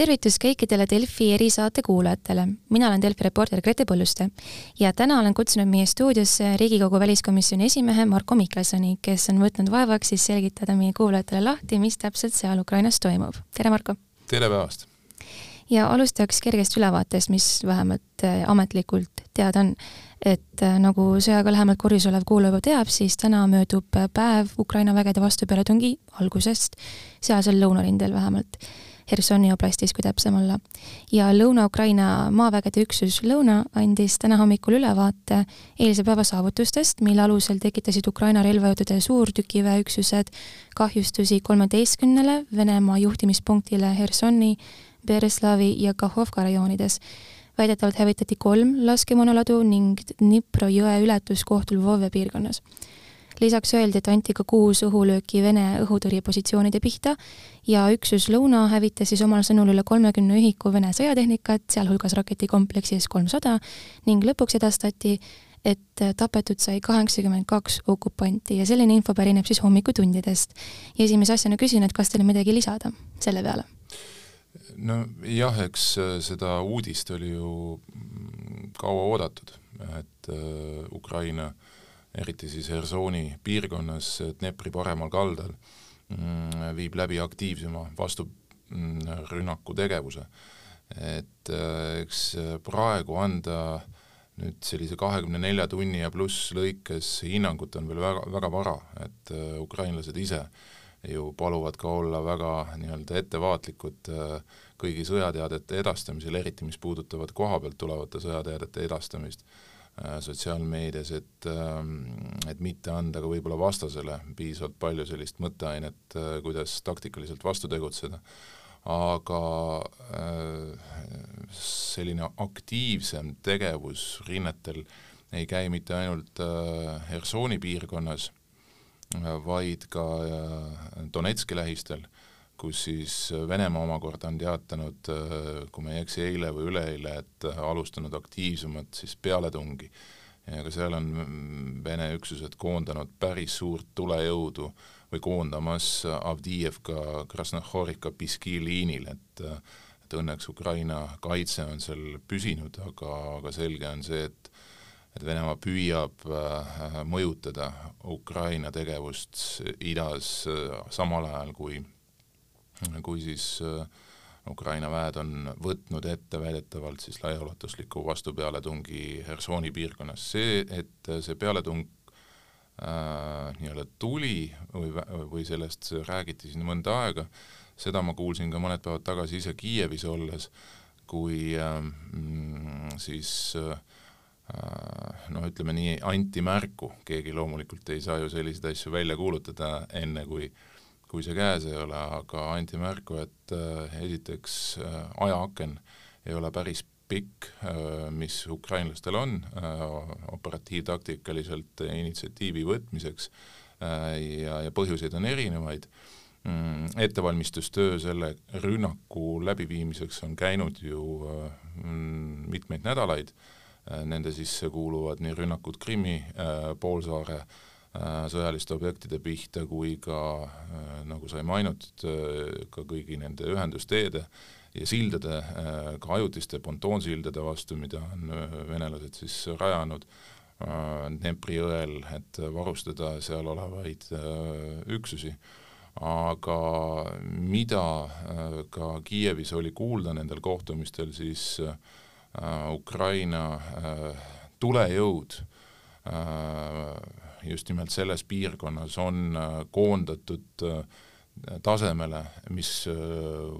tervitus kõikidele Delfi erisaate kuulajatele. mina olen Delfi reporter Grete Põlluste ja täna olen kutsunud meie stuudiosse Riigikogu väliskomisjoni esimehe Marko Mihkelsoni, kes on võtnud vaevaks siis selgitada meie kuulajatele lahti, mis täpselt seal Ukrainas toimub. tere, Marko! tere päevast! ja alustaks kergest ülevaatest, mis vähemalt äh, ametlikult teada on. et äh, nagu sõjaga lähemalt kursis olev kuulaja juba teab, siis täna möödub päev Ukraina vägede vastupealetungi algusest, sealsel lõunarindel vähemalt Hersoni oblastis, kui täpsem olla. ja Lõuna-Ukraina maavägede üksus Lõuna andis täna hommikul ülevaate eilse päeva saavutustest, mille alusel tekitasid Ukraina relvajõudude suurtükiväeüksused kahjustusi kolmeteistkümnele Venemaa juhtimispunktile Hersoni, Bereslavi ja Kahovka rajoonides väidetavalt hävitati kolm laskemoonaladu ning Dnipro jõe ületuskoht Lvove piirkonnas lisaks öeldi, et anti ka kuus õhulööki Vene õhutõrjepositsioonide pihta ja üksus Lõuna hävitas siis omal sõnul üle kolmekümne ühiku Vene sõjatehnikat, sealhulgas raketikompleksi S-kolmsada ning lõpuks edastati, et tapetud sai kaheksakümmend kaks okupanti ja selline info pärineb siis hommikutundidest. ja esimese asjana küsin, et kas teil on midagi lisada selle peale? nojah, eks äh, seda uudist oli ju kaua oodatud, et äh, Ukraina äh, eriti siis Hersoni piirkonnas Dnepri paremal kaldal, mm, viib läbi aktiivsema vasturünnaku tegevuse. et äh, eks praegu anda nüüd sellise kahekümne nelja tunni ja pluss lõikes hinnangut on veel väga, väga vara, et äh, ukrainlased ise ju paluvad ka olla väga nii-öelda ettevaatlikud äh, kõigi sõjateadete edastamisel, eriti mis puudutavad koha pealt tulevate sõjateadete edastamist sotsiaalmeedias, et, ähm, et mitte anda ka võib-olla vastasele piisavalt palju sellist mõtteainet, äh, kuidas taktikaliselt vastu tegutseda, aga äh, selline aktiivsem tegevus rinnetel ei käi mitte ainult Hersoni piirkonnas, vaid ka Donetski lähistel kus siis Venemaa omakorda on teatanud, kui ma ei eksi, eile või üleeile, et alustanud aktiivsemat siis pealetungi. ja ka seal on Vene üksused koondanud päris suurt tulejõudu või koondamas Avdiivka, Krasnahorika, Piski liinil, et et õnneks Ukraina kaitse on seal püsinud, aga, aga selge on see, et et Venemaa püüab äh, mõjutada Ukraina tegevust idas äh, samal ajal, kui kui siis äh, Ukraina väed on võtnud ette väidetavalt siis laiaulatusliku vastupealetungi Hersoni piirkonnas. see, et see pealetung äh, nii-öelda tuli või, või sellest räägiti siin mõnda aega, seda ma kuulsin ka mõned päevad tagasi ise Kiievis olles, kui äh, siis äh, noh, ütleme nii, anti märku, keegi loomulikult ei saa ju selliseid asju välja kuulutada, enne kui äh, kui see käes ei ole, aga anti märku, et äh, esiteks äh, ajaaken ei ole päris pikk, äh, mis ukrainlastel on operatiivtaktikaliselt initsiatiivi võtmiseks ja, ja põhjuseid on erinevaid. Mm, ettevalmistustöö selle rünnaku läbiviimiseks on käinud ju mitmeid nädalaid, nende sisse kuuluvad nii rünnakud Krimmi poolsaare Äh, sõjaliste objektide pihta kui ka äh, nagu sai mainitud, äh, ka kõigi nende ühendusteede ja sildade, ka ajutiste pontoonsildade vastu, mida on venelased siis rajanud Dnepri jõel, et varustada seal olevaid üksusi. aga mida ka Kiievis oli kuulda nendel kohtumistel, siis Ukraina tulejõud just nimelt selles piirkonnas on äh, koondatud äh, tasemele, mis äh,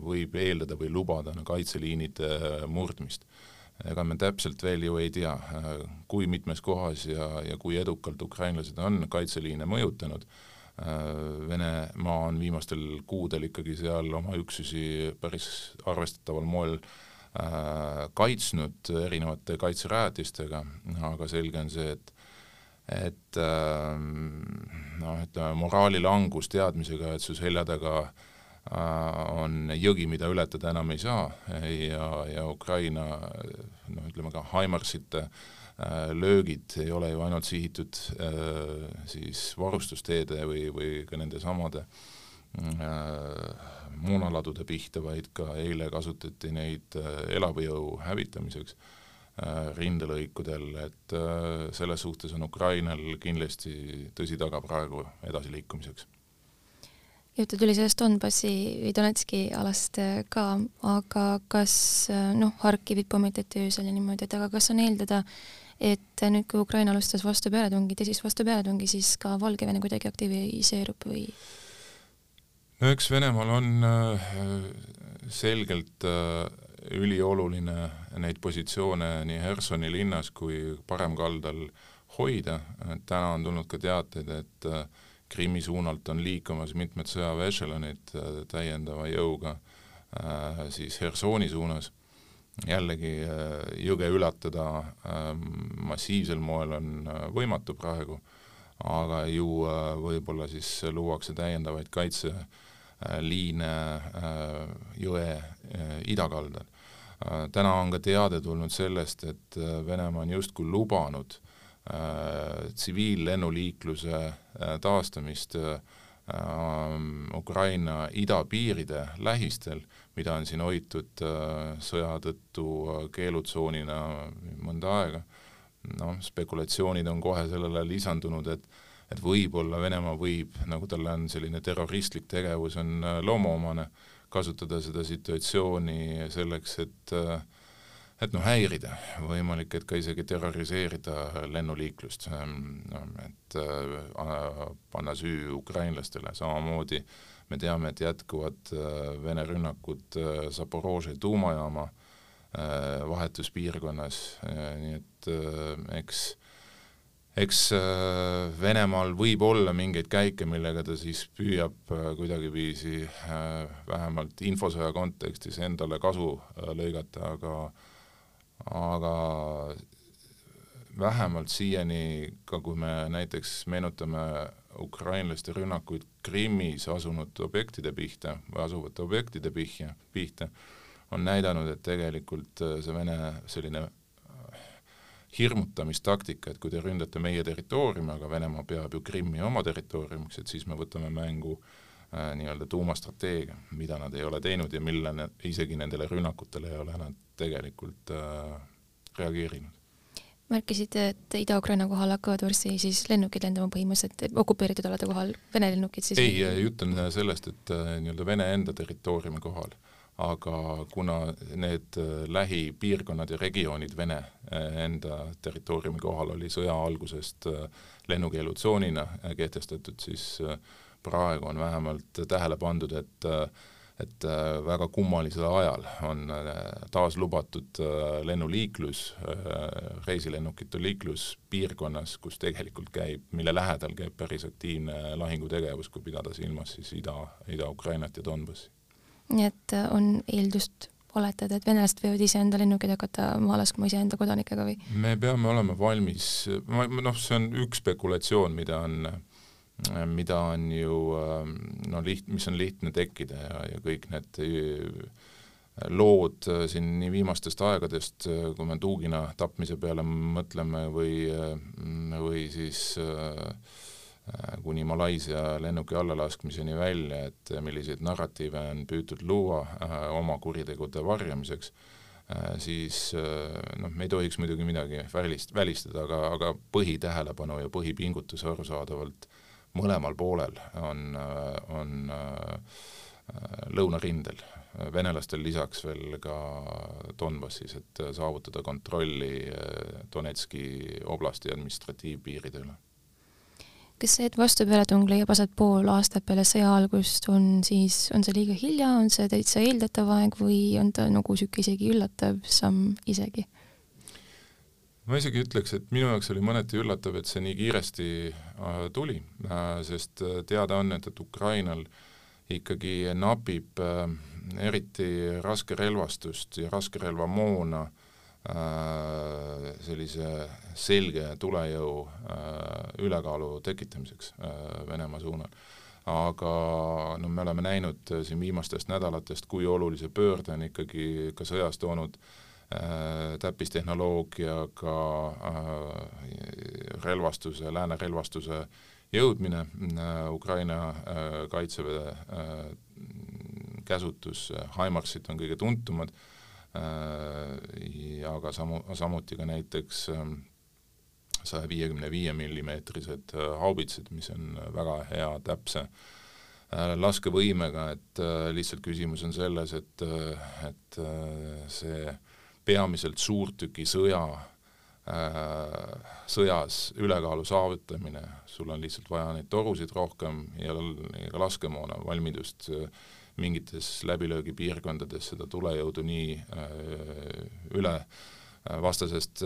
võib eeldada või lubada no, kaitseliinide murdmist. ega me täpselt veel ju ei tea, kui mitmes kohas ja, ja kui edukalt ukrainlased on kaitseliine mõjutanud, Venemaa on viimastel kuudel ikkagi seal oma üksusi päris arvestataval moel kaitsnud erinevate kaitserajatistega, aga selge on see, et et ähm, noh, ütleme moraalilangus teadmisega, et su selja taga äh, on jõgi, mida ületada enam ei saa ja, ja Ukraina noh, ütleme ka Haimarsite äh, löögid ei ole ju ainult sihitud äh, siis varustusteede või, või ka nende samade moonaladude pihta, vaid ka eile kasutati neid elavjõu hävitamiseks rindelõikudel, et selles suhtes on Ukrainal kindlasti tõsi taga praegu edasiliikumiseks juttu tuli sellest Donbassi või Donetski alast äh, ka, aga kas äh, noh, Harkivit pommitati öösel ja niimoodi, et aga kas on eeldada, et nüüd, kui Ukraina alustas vastupealetungi, tõsist vastupealetungi, siis ka Valgevene kuidagi aktiviseerub või? no eks Venemaal on äh, selgelt ülioluline neid positsioone nii Hersoni linnas kui paremkaldal hoida, täna on tulnud ka teateid, et Krimmi suunalt on liikumas mitmed sõjaväeešelonid äh, täiendava jõuga äh, siis Hersoni suunas, jällegi äh, jõge ületada ähm, massiivsel moel on võimatu praegu, aga ju võib-olla siis luuakse täiendavaid kaitseliine jõe idakaldal. Täna on ka teade tulnud sellest, et Venemaa on justkui lubanud äh, Äh, tsiviillennuliikluse äh, taastamist äh, Ukraina idapiiride lähistel, mida on siin hoitud sõja tõttu keelutsoonina mõnda aega, noh, spekulatsioonid on kohe sellele lisandunud, et et võib-olla Venemaa võib, nagu talle on selline terroristlik tegevus, on loomuomane, kasutada seda situatsiooni selleks, et äh, et noh, häirida, võimalik, et ka isegi terroriseerida lennuliiklust, no et äh, panna süü ukrainlastele, samamoodi me teame, et jätkuvad äh, Vene rünnakud Zaporožje tuumajaama vahetuspiirkonnas. Nii et eks eks äh, Venemaal võib olla mingeid käike, millega ta siis püüab äh, kuidagiviisi äh, vähemalt infosõja kontekstis endale kasu lõigata, aga aga vähemalt siiani, ka kui me näiteks meenutame ukrainlaste rünnakuid Krimmis asunud objektide pihta või asuvate objektide pihja, pihta, on näidanud, et tegelikult see Vene selline hirmutamistaktika, et kui te ründate meie territooriumi, aga Venemaa peab ju Krimmi oma territooriumiks, et siis me võtame mängu äh, nii-öelda tuumastrateegia, mida nad ei ole teinud ja mille isegi nendele rünnakutele ei ole nad tegelikult äh, reageerinud. märkisite, et Ida-Ukraina kohal hakkavad varsti siis lennukid lendama põhimõtteliselt okupeeritud alade kohal, Vene lennukid siis? ei, jutt on sellest, et äh, nii-öelda Vene enda territooriumi kohal, aga kuna need äh, lähipiirkonnad ja regioonid Vene äh, enda territooriumi kohal oli sõja algusest lennukeelutsoonina kehtestatud, siis praegu on vähemalt tähele pandud, et et äh, väga kummalisel ajal on äh, taas lubatud äh, lennuliiklus, reisilennukite liiklus piirkonnas, kus tegelikult käib, mille lähedal käib päris aktiivne lahingutegevus, kui pidada silmas siis Ida, Ida-Ukrainat ja Donbassi. Nii et on eeldust oletada, et venelased võivad iseenda lennukeid hakata maha laskma iseenda kodanikega või? me peame olema valmis, noh, see on üks spekulatsioon, mida on äh, mida on ju ähm, no liht-, mis on lihtne tekkida ja, ja kõik need äh, lood äh, siin nii viimastest aegadest, äh, kui me Tuugina tapmise peale mõtleme või, või siis kuni Malaisia lennuki allalaskmiseni välja, et milliseid narratiive on püütud luua oma kuritegude varjamiseks, siis noh, me ei tohiks muidugi midagi välist, välistada, aga, aga põhitähelepanu ja põhipingutus arusaadavalt mõlemal poolel on, on äh, lõunarindel, venelastel lisaks veel ka Donbassis, et saavutada kontrolli äh, Donetski oblasti administratiivpiiride üle kas see, et vastupealetung leiab aset pool aastat peale sõja algust, on siis, on see liiga hilja, on see täitsa eeldatav aeg või on ta nagu niisugune isegi üllatav samm isegi? ma isegi ütleks, et minu jaoks oli mõneti üllatav, et see nii kiiresti äh, tuli, äh, sest äh, teada on, et, et Ukrainal ikkagi napib eriti raskerelvastust ja raskerelvamoona sellise selge tulejõu ülekaalu tekitamiseks Venemaa suunal. aga no me oleme näinud siin viimastest nädalatest, kui olulise pöörde on ikkagi ka sõjas toonud äh, Äh, täppistehnoloogiaga äh, relvastuse, lääne relvastuse jõudmine, Ukraina kaitseväe käsutus, Himarsid on kõige tuntumad, aga samu, samuti ka näiteks saja viiekümne viie millimeetrised haubitsid, mis on väga hea täpse laskevõimega, et lihtsalt küsimus on selles, et, et see peamiselt suurtükisõja sõjas ülekaalu saavutamine, sul on lihtsalt vaja neid torusid rohkem ja, ja ka laskemoona valmidust mingites läbilöögipiirkondades seda tulejõudu nii üle vastasest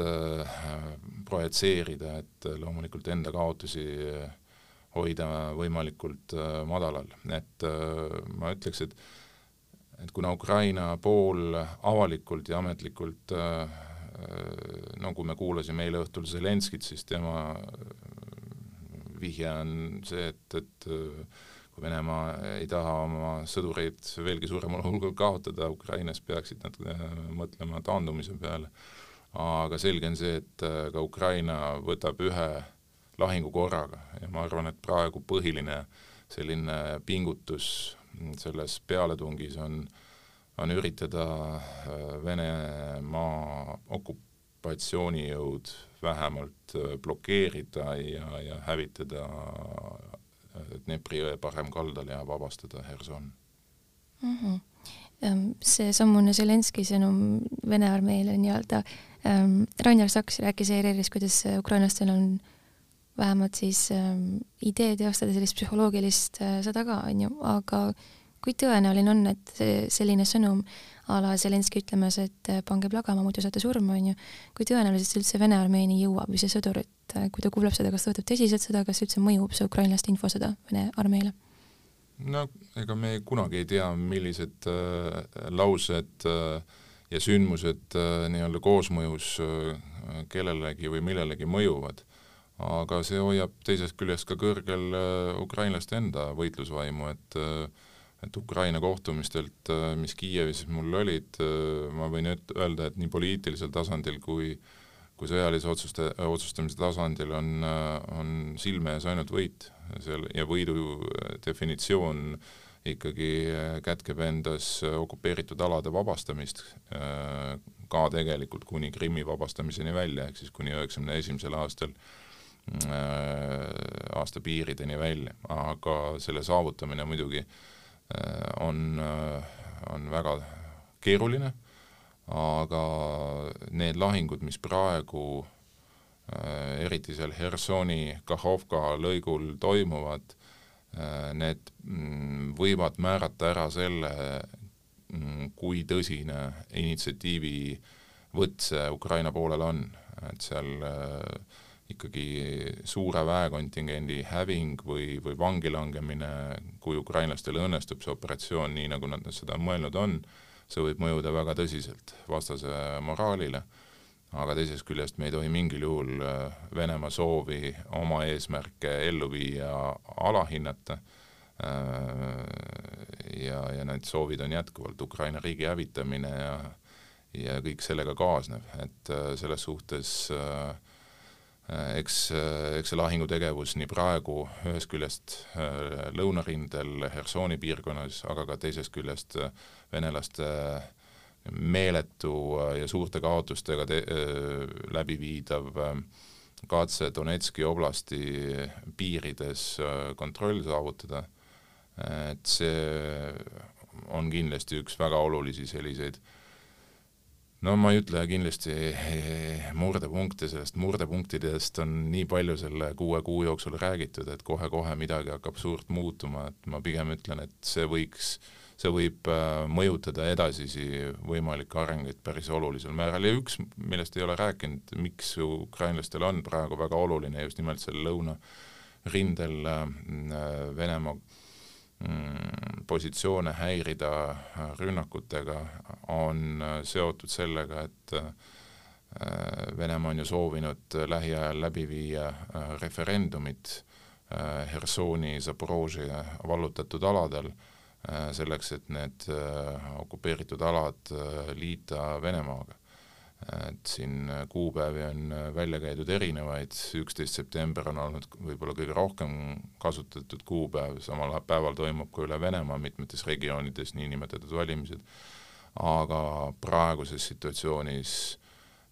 projitseerida, et loomulikult enda kaotusi hoida võimalikult madalal, et ma ütleks, et et kuna Ukraina pool avalikult ja ametlikult äh, nagu me kuulasime eile õhtul Zelenskit, siis tema vihje on see, et, et kui Venemaa ei taha oma sõdureid veelgi suuremal hulgal kaotada Ukrainas, peaksid nad mõtlema taandumise peale. aga selge on see, et ka Ukraina võtab ühe lahingu korraga ja ma arvan, et praegu põhiline selline pingutus selles pealetungis on, on üritada Venemaa okupatsioonijõud vähemalt äh, blokeerida ja, ja hävitada Dnepri jõe parem kaldal ja vabastada Herson mm. -hmm seesamune Zelenski sõnum Vene armeele nii-öelda ähm,, Rainer Saks rääkis ERR-is, kuidas ukrainlastel on vähemalt siis ähm, idee teostada sellist psühholoogilist äh, sõda ka, on ju, aga kui tõenäoline on, et see selline sõnum a la Zelenski ütlemas, et äh, pange plagama, muidu saate surma, on ju, kui tõenäoliselt see üldse Vene armeeni jõuab või see sõdur, et äh, kui ta kuuleb seda, kas ta võtab tõsiselt seda, kas üldse mõjub see ukrainlaste infosõda Vene armeele? no ega me kunagi ei tea, millised äh, laused äh, ja sündmused äh, nii-öelda koosmõjus äh, kellelegi või millelegi mõjuvad aga see hoiab teisest küljest ka kõrgel äh, ukrainlaste enda võitlusvaimu, et et Ukraina kohtumistelt, äh, mis Kiievis mul olid, ma võin öelda, et nii poliitilisel tasandil kui kui sõjalise otsuste, otsustamise tasandil on, on silme ees ainult võit. Seal ja võidu definitsioon ikkagi kätkeb endas okupeeritud alade vabastamist, ka tegelikult kuni Krimmi vabastamiseni välja, ehk siis kuni üheksakümne esimesel aastal Äh, aasta piirideni välja, aga selle saavutamine muidugi äh, on, äh, on väga keeruline, aga need lahingud, mis praegu eriti seal Hersoni, Kahhovka lõigul toimuvad, need mm, võivad määrata ära selle, mm, kui tõsine initsiatiivi võtt see Ukraina poolel on, et seal äh, ikkagi suure väekontingendi häving või, või vangi langemine, kui ukrainlastel õnnestub see operatsioon nii, nagu nad seda mõelnud on, see võib mõjuda väga tõsiselt vastase moraalile, aga teisest küljest me ei tohi mingil juhul äh, Venemaa soovi oma eesmärke ellu viia alahinnata äh, ja, ja need soovid on jätkuvalt Ukraina riigi hävitamine ja ja kõik sellega kaasnev, et äh, selles suhtes äh, eks, äh, eks see lahingutegevus nii praegu ühest küljest äh, lõunarindel Hersoni piirkonnas, aga ka teisest küljest venelaste meeletu ja suurte kaotustega te-, läbiviidav katse Donetski oblasti piirides kontroll saavutada, et see on kindlasti üks väga olulisi selliseid äh, no ma ei ütle kindlasti murdepunkte, sellest murdepunktidest on nii palju selle kuue kuu jooksul räägitud, et kohe-kohe midagi hakkab suurt muutuma, et ma pigem ütlen, et see võiks, see võib äh, mõjutada edasisi võimalikke arenguid päris olulisel määral. Ja üks, millest ei ole rääkinud, miks ukrainlastel on praegu väga oluline just nimelt seal lõunarindel äh, Venemaa positsioone häirida rünnakutega, on seotud sellega, et äh, Venemaa on ju soovinud lähiajal läbi viia äh, referendumit äh, Hersoni, Zaporožje vallutatud aladel, selleks, et need okupeeritud alad liita Venemaaga. Et siin kuupäevi on välja käidud erinevaid, üksteist september on olnud võib-olla kõige rohkem kasutatud kuupäev, samal päeval toimub ka üle Venemaa mitmetes regioonides niinimetatud valimised, aga praeguses situatsioonis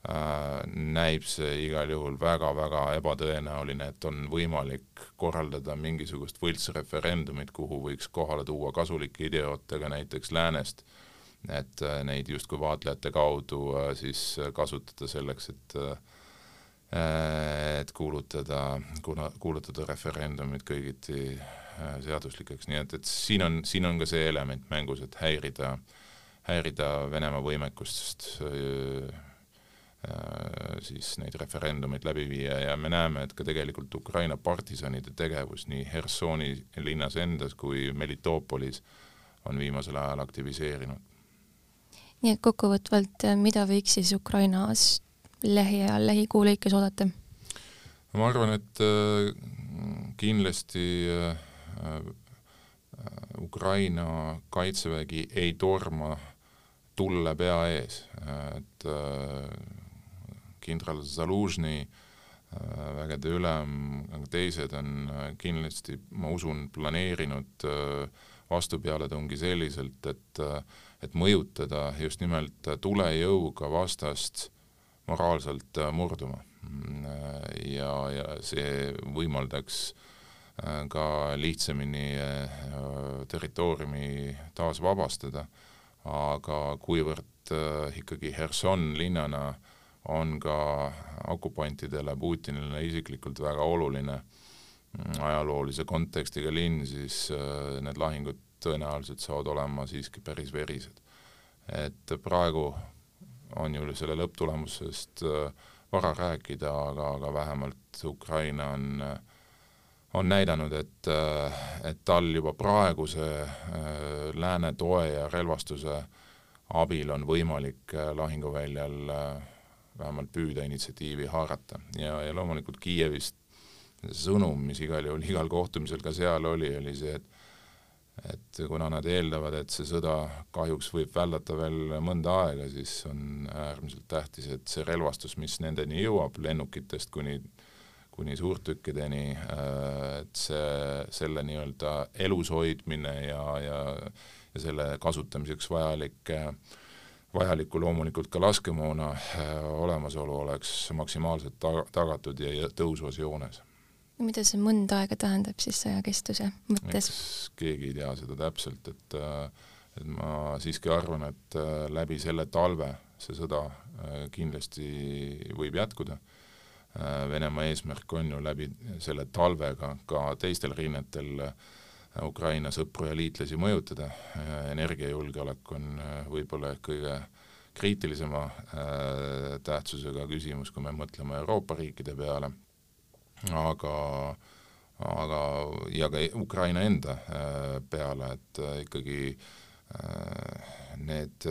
äh, näib see igal juhul väga-väga ebatõenäoline, et on võimalik korraldada mingisugust võltsreferendumit, kuhu võiks kohale tuua kasulikke ideoote ka näiteks läänest äh,, et äh, neid justkui vaatlejate kaudu äh, siis kasutada selleks, et äh, et kuulutada, kuna, kuulutada referendumid kõigiti seaduslikeks, nii et, et siin on, siin on ka see element mängus, et häirida, häirida Venemaa võimekust siis neid referendumeid läbi viia. Ja me näeme, et ka tegelikult Ukraina partisanide tegevus nii Hersoni linnas endas kui Melitopolis on viimasel ajal aktiviseerinud nii et kokkuvõtvalt, äh, mida võiks siis Ukrainas lähiajal, lähikuu lõikes oodata? ma arvan, et äh, kindlasti äh, Ukraina kaitsevägi ei torma tulle pea ees, et kindral Zalužni vägede ülem, teised on kindlasti, ma usun, planeerinud vastupealetungi selliselt, et et mõjutada just nimelt tulejõuga vastast moraalselt äh, murduma. ja, ja see võimaldaks äh, ka lihtsamini äh, territooriumi taas vabastada, aga kuivõrd ikkagi Herson linnana on ka okupantidele, Putinile isiklikult väga oluline mm, ajaloolise kontekstiga linn, siis need lahingud tõenäoliselt saavad olema siiski päris verised. et praegu on ju selle lõpptulemusest äh, vara rääkida, aga, aga vähemalt Ukraina on, on näidanud, et, äh, et tal juba praeguse äh, lääne toe ja relvastuse abil on võimalik lahinguväljal vähemalt püüda initsiatiivi haarata ja, ja loomulikult Kiievist sõnum, mis igal juhul igal kohtumisel ka seal oli, oli see, et et kuna nad eeldavad, et see sõda kahjuks võib väldata veel mõnda aega, siis on äärmiselt tähtis, et see relvastus, mis nendeni jõuab, lennukitest kuni, kuni suurtükkideni, et see, selle nii-öelda elus hoidmine ja, ja ja selle kasutamiseks vajalik, vajalikku loomulikult ka laskemoona olemasolu oleks maksimaalselt taga, tagatud ja tõusvas joones mida see mõnda aega tähendab siis sõjakestuse mõttes? keegi ei tea seda täpselt, et äh, et ma siiski arvan, et äh, läbi selle talve see sõda äh, kindlasti võib jätkuda. Venemaa eesmärk on ju läbi selle talvega ka teistel rinnetel Ukraina sõpru ja liitlasi mõjutada, energiajulgeolek on võib-olla kõige kriitilisema tähtsusega küsimus, kui me mõtleme Euroopa riikide peale aga aga, ja ka Ukraina enda äh, peale, et äh, ikkagi äh, need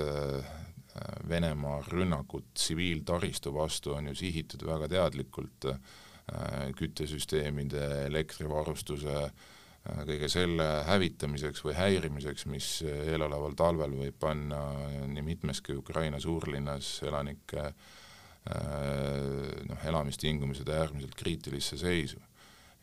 Venemaa rünnakud tsiviiltaristu vastu on ju sihitud väga teadlikult küttesüsteemide, elektrivarustuse, kõige selle hävitamiseks või häirimiseks, mis eeloleval talvel võib panna nii mitmeski Ukraina suurlinnas elanike äh, noh, elamistingimused äärmiselt kriitilisse seisu.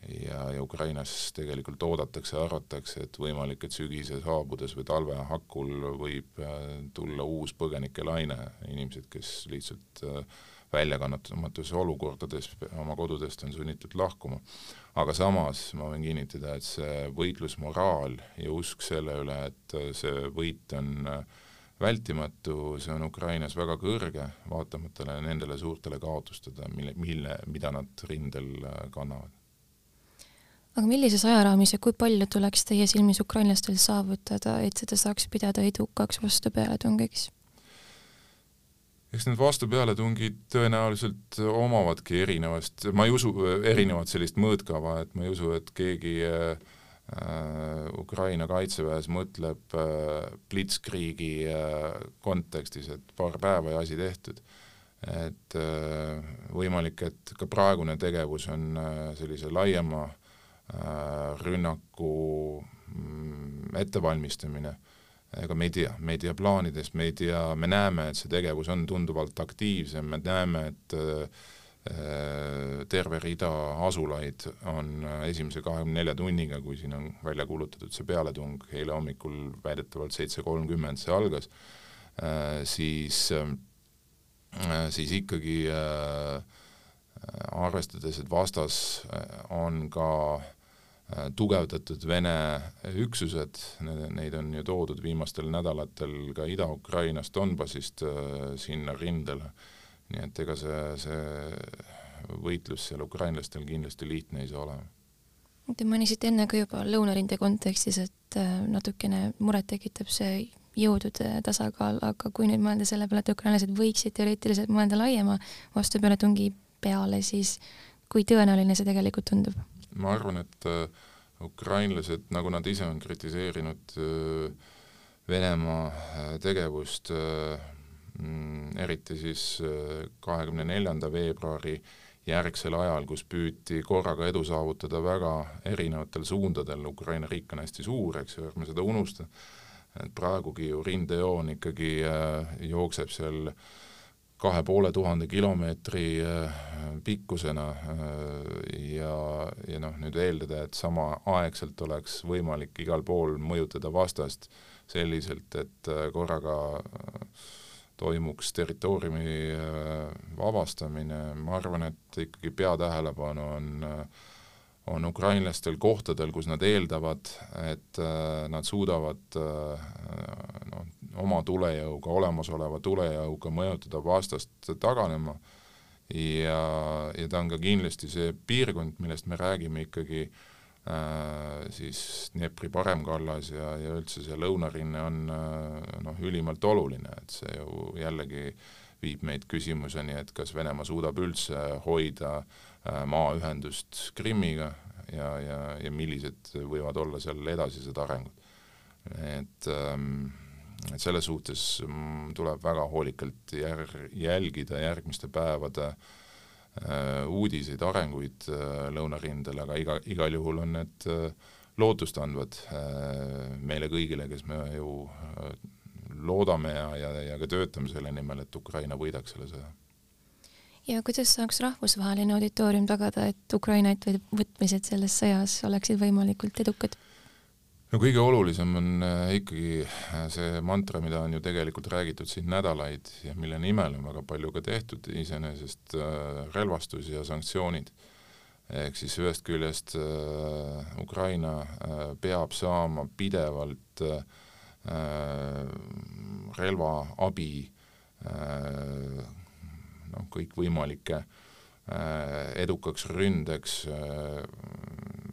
ja, ja Ukrainas tegelikult oodatakse arvatakse, et võimalik, et sügise saabudes või talve hakul võib äh, tulla uus põgenikelaine, inimesed, kes lihtsalt äh, väljakannatamatus olukordades oma kodudest on sunnitud lahkuma. aga samas ma võin kinnitada, et see võitlusmoraal ja usk selle üle, et see võit on äh, vältimatu, see on Ukrainas väga kõrge, vaatamata nendele suurtele kaotustele, mille, mille, mida nad rindel äh, kannavad. aga millises ajaraamis ja kui palju tuleks teie silmis ukrainlastel saavutada, et seda saaks pidada edukaks vastupealetungiks? eks need vastupealetungid tõenäoliselt omavadki erinevast, ma ei usu, erinevat sellist mõõtkava, et ma ei usu, et keegi äh, Äh, Ukraina kaitseväes mõtleb äh, Blitzkriegi äh, kontekstis, et paar päeva ja asi tehtud. et võimalik, et ka praegune tegevus on sellise laiema rünnaku mm, ettevalmistamine, ega me ei tea, me ei tea plaanidest, me ei tea, me näeme, et see tegevus on tunduvalt aktiivsem, me näeme, et äh, terve rida asulaid on esimese kahekümne nelja tunniga, kui siin on välja kuulutatud see pealetung, eile hommikul väidetavalt seitse kolmkümmend see algas, äh, siis, äh, siis ikkagi arvestades, et vastas on ka äh, Äh, tugevdatud Vene üksused, neid on ju toodud viimastel nädalatel ka Ida-Ukrainast, Donbassist äh, sinna rindele, nii et ega see, see võitlus seal ukrainlastel kindlasti lihtne ei saa olema. Te mainisite enne ka juba lõunarinde kontekstis, et äh, natukene muret tekitab see jõudude tasakaal, aga kui nüüd mõelda selle peale, et ukrainlased võiksid teoreetiliselt mõelda laiema vastupealetungi peale, siis kui tõenäoline see tegelikult tundub? ma arvan, et äh, ukrainlased, nagu nad ise on kritiseerinud äh, Venemaa tegevust, eriti siis kahekümne neljanda veebruari järgsel ajal, kus püüti korraga edu saavutada väga erinevatel suundadel, Ukraina riik on hästi suur, eks ju, ärme seda unusta, et praegugi ju rindejoon ikkagi jookseb seal äh, kahe poole tuhande kilomeetri äh, pikkusena äh, ja, ja noh, nüüd eeldada, et samaaegselt oleks võimalik igal pool mõjutada vastast selliselt, et äh, korraga toimuks territooriumi vabastamine, ma arvan, et ikkagi peatähelepanu on on ukrainlastel kohtadel, kus nad eeldavad, et nad suudavad noh, oma tulejõuga, olemasoleva tulejõuga mõjutada vastast taganema. Ja, ja ta on ka kindlasti see piirkond, millest me räägime ikkagi äh, siis Dnepri paremkallas ja, ja üldse see lõunarinne on äh, noh, ülimalt oluline, et see ju jällegi viib meid küsimuseni, et kas Venemaa suudab üldse hoida äh, maaühendust Krimmiga ja, ja, ja millised võivad olla seal edasised arengud. et ähm, et selles suhtes mm, tuleb väga hoolikalt jär-, jälgida järgmiste päevade äh, uudiseid, arenguid äh, lõunarindel, aga iga, igal juhul on need äh, lootustandvad äh, meile kõigile, kes me ju äh, loodame ja, ja, ja ka töötame selle nimel, et Ukraina võidaks selle sõja. ja kuidas saaks rahvusvaheline auditoorium tagada, et Ukraina ettevõtmised selles sõjas oleksid võimalikult edukad? No kõige olulisem on äh, ikkagi äh, see mantra, mida on ju tegelikult räägitud siin nädalaid ja mille nimel on väga palju ka tehtud, iseenesest äh, relvastus ja sanktsioonid. ehk siis ühest küljest Ukraina peab saama pidevalt relvaabi noh, kõikvõimalike edukaks ründeks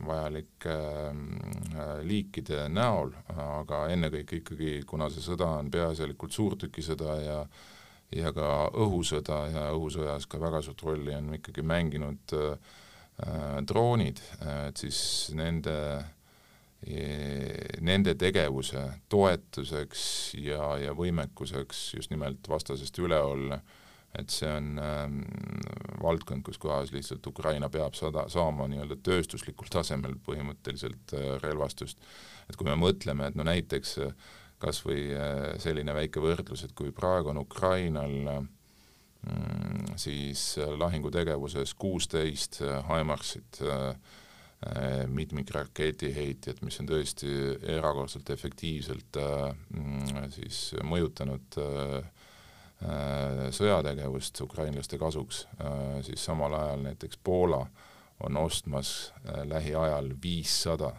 vajalike äh, liikide näol, aga ennekõike ikkagi, kuna see sõda on peaasjalikult suurtükisõda ja ja ka õhusõda ja õhusõjas ka väga suurt rolli on ikkagi mänginud äh, droonid, et siis nende nende tegevuse toetuseks ja, ja võimekuseks just nimelt vastasest üle olla äh, et see on ähm, valdkond, kus kohas lihtsalt Ukraina peab sada, saama nii-öelda tööstuslikul tasemel põhimõtteliselt äh, relvastust. et kui me mõtleme, et no näiteks äh, kas või äh, selline väike võrdlus, et kui praegu on Ukrainal mm, siis lahingutegevuses kuusteist HIMARS-it äh, äh, mitmikraketiheitjad, mis on tõesti erakordselt efektiivselt äh, mm, siis mõjutanud äh, Äh, sõjategevust ukrainlaste kasuks, äh, siis samal ajal näiteks Poola on ostmas äh, lähiajal viissada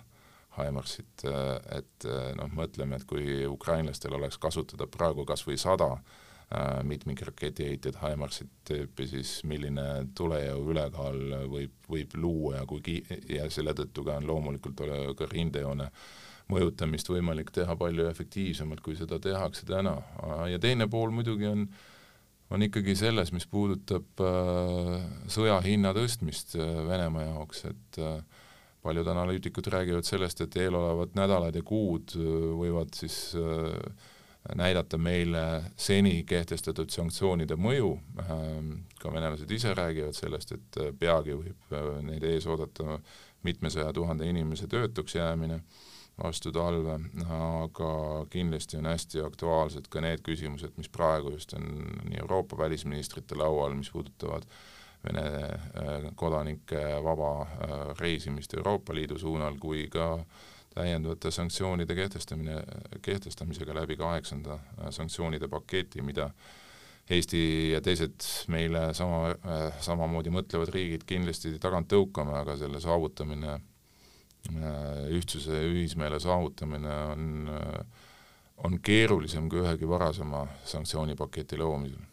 Himarsit, et noh, mõtleme, et kui ukrainlastel oleks kasutada praegu kas või sada mitmikraketiheitjad Himarsit tüüpi, siis milline tulejõu ülekaal võib, võib luua ja kui ki-, ja selle tõttu ka on loomulikult ka rindejoone äh, mõjutamist võimalik teha palju efektiivsemalt, kui seda tehakse täna. ja teine pool muidugi on, on ikkagi selles, mis puudutab äh, sõja hinna tõstmist äh, Venemaa jaoks, et äh, paljud analüütikud räägivad sellest, et eelolevad nädalad ja kuud äh, võivad siis äh, näidata meile seni kehtestatud sanktsioonide mõju, ähm, ka venelased ise räägivad sellest, et peagi võib neid ees oodata mitmesaja tuhande inimese töötuks jäämine vastu talve, aga kindlasti on hästi aktuaalsed ka need küsimused, mis praegu just on nii Euroopa välisministrite laual, mis puudutavad Vene äh, kodanike vaba äh, reisimist Euroopa Liidu suunal, kui ka täiendavate sanktsioonide kehtestamine, kehtestamisega läbi kaheksanda sanktsioonide paketi, mida Eesti ja teised meile sama, samamoodi mõtlevad riigid kindlasti tagant tõukame, aga selle saavutamine, ühtsuse, ühismeele saavutamine on, on keerulisem kui ühegi varasema sanktsioonipaketi loomisel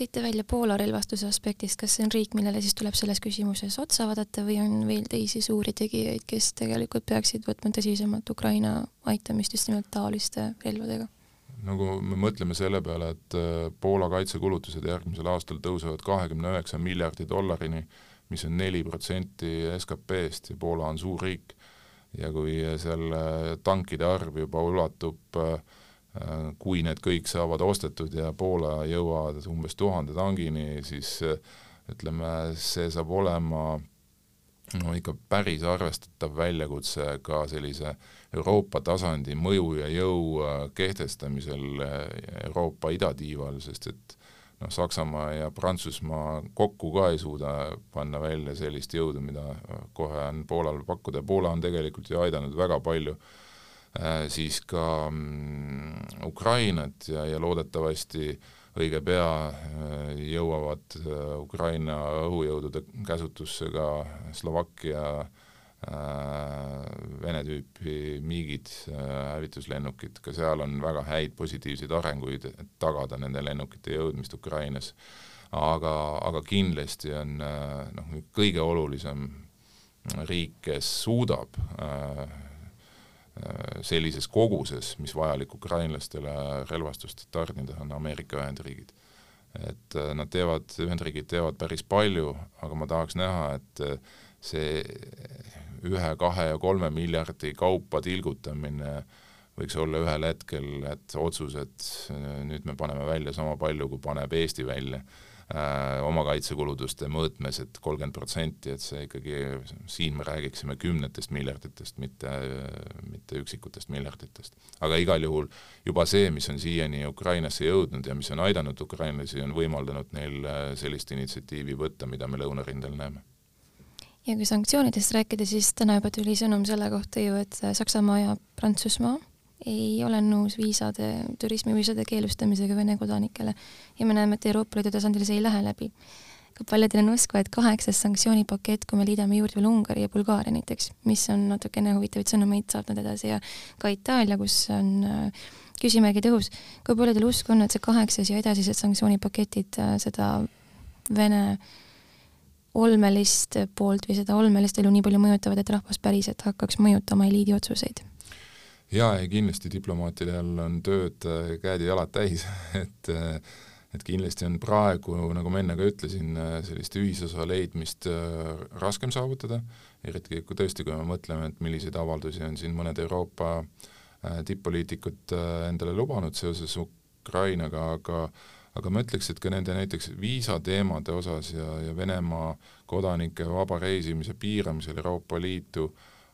tõite välja Poola relvastuse aspektist, kas see on riik, millele siis tuleb selles küsimuses otsa vaadata või on veel teisi suuri tegijaid, kes tegelikult peaksid võtma tõsisemalt Ukraina aitamist just nimelt taoliste relvadega? no kui me mõtleme selle peale, et äh, Poola kaitsekulutused järgmisel aastal tõusevad kahekümne üheksa miljardi dollarini, mis on neli protsenti SKP-st ja Poola on suur riik, ja kui seal äh, tankide arv juba ulatub äh, kui need kõik saavad ostetud ja Poola jõuavad umbes tuhande tangini, siis ütleme, see saab olema no ikka päris arvestatav väljakutse ka sellise Euroopa tasandi mõju ja jõu äh, kehtestamisel äh, Euroopa idatiival, sest et noh, Saksamaa ja Prantsusmaa kokku ka ei suuda panna välja sellist jõudu, mida äh, kohe on Poolal pakkuda. Poola on tegelikult ju aidanud väga palju siis ka mm, Ukrainat ja, ja loodetavasti äh, õige pea äh, jõuavad äh, Ukraina õhujõudude käsutusse ka Slovakkia äh, Vene tüüpi miigid, hävituslennukid, ka seal on väga häid positiivseid arenguid, et tagada nende lennukite jõudmist Ukrainas. aga, aga kindlasti on noh, kõige olulisem riik, kes suudab äh, Äh, sellises koguses, mis vajalik ukrainlastele relvastust tarnida, on Ameerika Ühendriigid. et äh, nad teevad, Ühendriigid teevad päris palju, aga ma tahaks näha, et äh, see ühe, kahe ja kolme miljardi kaupa tilgutamine võiks olla ühel hetkel, et otsus, et nüüd me paneme välja sama palju, kui paneb Eesti välja Äh, oma kaitsekulutuste mõõtmes et, et kolmkümmend protsenti, et see ikkagi, siin me räägiksime kümnetest miljarditest, mitte, mitte üksikutest miljarditest. aga igal juhul juba see, mis on siiani Ukrainasse jõudnud ja mis on aidanud ukrainlasi, on võimaldanud neil äh, sellist initsiatiivi võtta, mida me lõunarindel näeme ja kui sanktsioonidest rääkida, siis täna juba tuli sõnum selle kohta ju, et Saksamaa ja Prantsusmaa ei ole nõus viisade, turismiviisade keelustamisega Vene kodanikele ja me näeme, et Euroopa Liidu tasandil see ei lähe läbi. ka paljudel on usku, et kaheksas sanktsioonipakett, kui me liidame juurde veel Ungari ja Bulgaaria näiteks, mis on natukene huvitavaid sõnumeid saatnud edasi ja ka Itaalia, kus on äh, küsimärgi tõus, kui palju teil usku on, et see kaheksas ja edasised sanktsioonipaketid äh, seda Vene olmelist poolt või seda olmelist elu nii palju mõjutavad, et rahvas päriselt hakkaks mõjutama eliidi otsuseid? jaa, ei kindlasti diplomaatidel on tööd äh, käed ja jalad täis et äh, et kindlasti on praegu, nagu ma enne ka ütlesin, äh, sellist ühisosa leidmist raskem saavutada, eriti kui tõesti, kui me mõtleme, et milliseid avaldusi on siin mõned Euroopa tipp-poliitikud endale lubanud seoses Ukrainaga, aga aga ma ütleks, et ka nende näiteks viisateemade osas ja, ja Venemaa kodanike vaba reisimise piiramisel Euroopa Liitu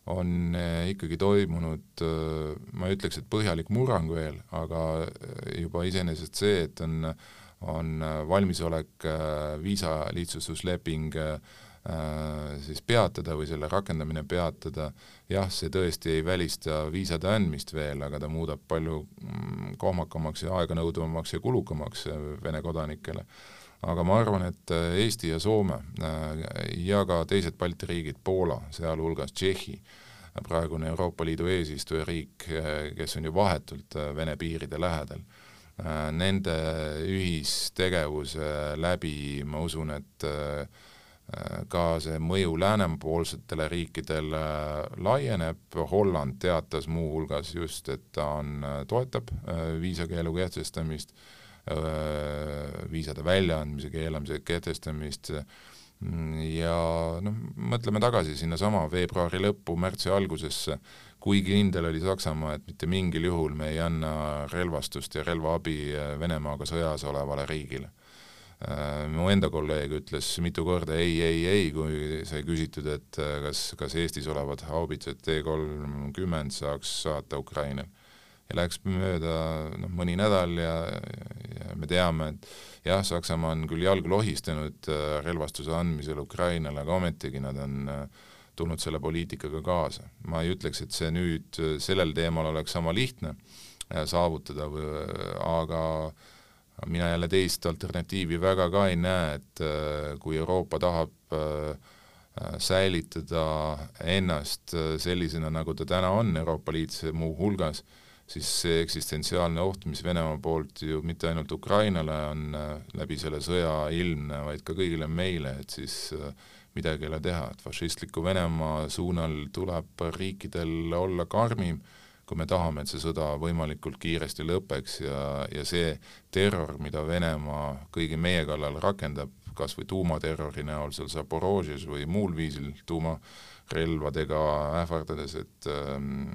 on eh, ikkagi toimunud, eh, ma ei ütleks, et põhjalik murrang veel, aga eh, juba iseenesest see, et on, on valmisolek viisa lihtsustusleping siis peatada või selle rakendamine peatada, jah, see tõesti ei välista viisade andmist veel, aga ta muudab palju mm, kohmakamaks ja aeganõudvamaks ja kulukamaks Vene kodanikele. Aga ma arvan, et äh, Eesti ja Soome äh, ja ka teised Balti riigid, Poola, sealhulgas Tšehhi, praegune Euroopa Liidu eesistujariik, äh, kes on ju vahetult Vene piiride lähedal, nende ühistegevuse läbi ma usun, et ka see mõju läänepoolsetele riikidele laieneb, Holland teatas muuhulgas just, et ta on, toetab viisakeelu kehtestamist Äh, viisade väljaandmise keelamise kehtestamist. Ja noh, mõtleme tagasi sinnasama veebruari lõppu, märtsi algusesse, kui kindel oli Saksamaa, et mitte mingil juhul me ei anna relvastust ja relvaabi Venemaaga sõjas olevale riigile. Mu enda kolleeg ütles mitu korda ei, ei, ei, kui sai küsitud, et kas, kas Eestis olevad haubitsad T kolmkümmend saaks saata Ukrainale ja läks mööda noh, mõni nädal ja, ja me teame, et jah, Saksamaa on küll jalgu lohistanud äh, relvastuse andmisel Ukrainale, aga ometigi nad on äh, tulnud selle poliitikaga kaasa. ma ei ütleks, et see nüüd äh, sellel teemal oleks sama lihtne saavutada, aga mina jälle teist alternatiivi väga ka ei näe, et kui Euroopa tahab säilitada ennast sellisena, nagu ta täna on, Euroopa Liit muuhulgas, siis see eksistentsiaalne oht, mis Venemaa poolt ju mitte ainult Ukrainale on äh, läbi selle sõja ilmne, vaid ka kõigile meile, et siis äh, midagi ei ole teha, et fašistliku Venemaa suunal tuleb riikidel olla karmim, kui me tahame, et see sõda võimalikult kiiresti lõpeks ja, ja see terror, mida Venemaa kõigi meie kallal rakendab, kas või tuumaterrori näol seal Zaporožjes või muul viisil tuumarelvadega ähvardades, et ähm,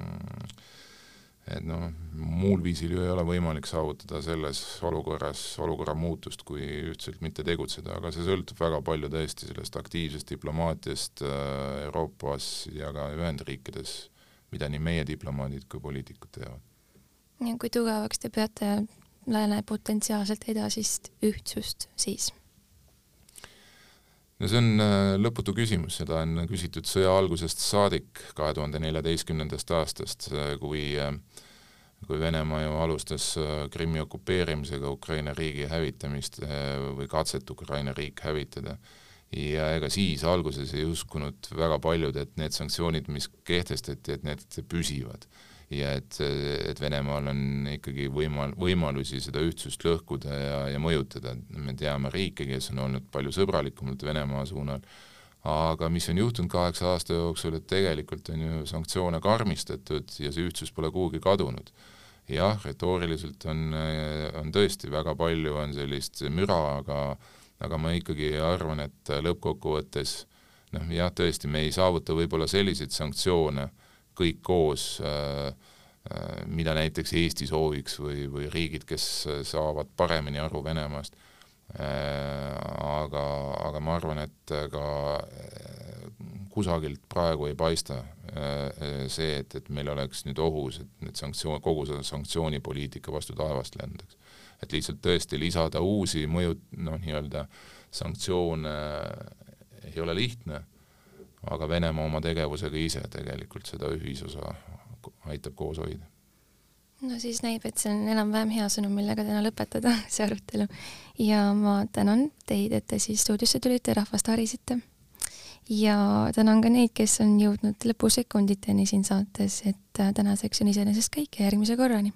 et noh, muul viisil ju ei ole võimalik saavutada selles olukorras olukorra muutust, kui ühtselt mitte tegutseda, aga see sõltub väga palju tõesti sellest aktiivsest diplomaatiast äh, Euroopas ja ka Ühendriikides, mida nii meie diplomaadid kui poliitikud teevad. ja kui tugevaks te peate lääne potentsiaalselt edasist ühtsust siis? no see on äh, lõputu küsimus, seda on küsitud sõja algusest saadik, kahe tuhande neljateistkümnendast aastast, äh, kui äh, kui Venemaa ju alustas Krimmi okupeerimisega Ukraina riigi hävitamist või katset Ukraina riik hävitada. Ja ega siis alguses ei uskunud väga paljud, et need sanktsioonid, mis kehtestati, et need püsivad. Ja et, et Venemaal on ikkagi võimal-, võimalusi seda ühtsust lõhkuda ja, ja mõjutada, me teame riike, kes on olnud palju sõbralikumalt Venemaa suunal, aga mis on juhtunud kaheksa aasta jooksul, et tegelikult on ju sanktsioone karmistatud ja see ühtsus pole kuhugi kadunud. jah, retooriliselt on, on tõesti väga palju, on sellist müra, aga aga ma ikkagi arvan, et lõppkokkuvõttes noh, jah, tõesti, me ei saavuta võib-olla selliseid sanktsioone, kõik koos äh, äh, mida näiteks Eesti sooviks või, või riigid, kes saavad paremini aru Venemaast. Äh, aga, aga ma arvan, et ka kusagilt praegu ei paista see, et, et meil oleks nüüd ohus, et need sanktsioon, kogu see sanktsioonipoliitika vastu taevast lendaks. Et lihtsalt tõesti lisada uusi mõju, noh, nii-öelda sanktsioone ei ole lihtne aga Venemaa oma tegevusega ise tegelikult seda ühisosa aitab koos hoida. no siis näib, et see on enam-vähem hea sõnum, millega täna lõpetada see arutelu. ja ma tänan teid, et te siis stuudiosse tulite, rahvast harisite. ja tänan ka neid, kes on jõudnud lõpusekunditeni siin saates, et tänaseks on iseenesest kõik ja järgmise korrani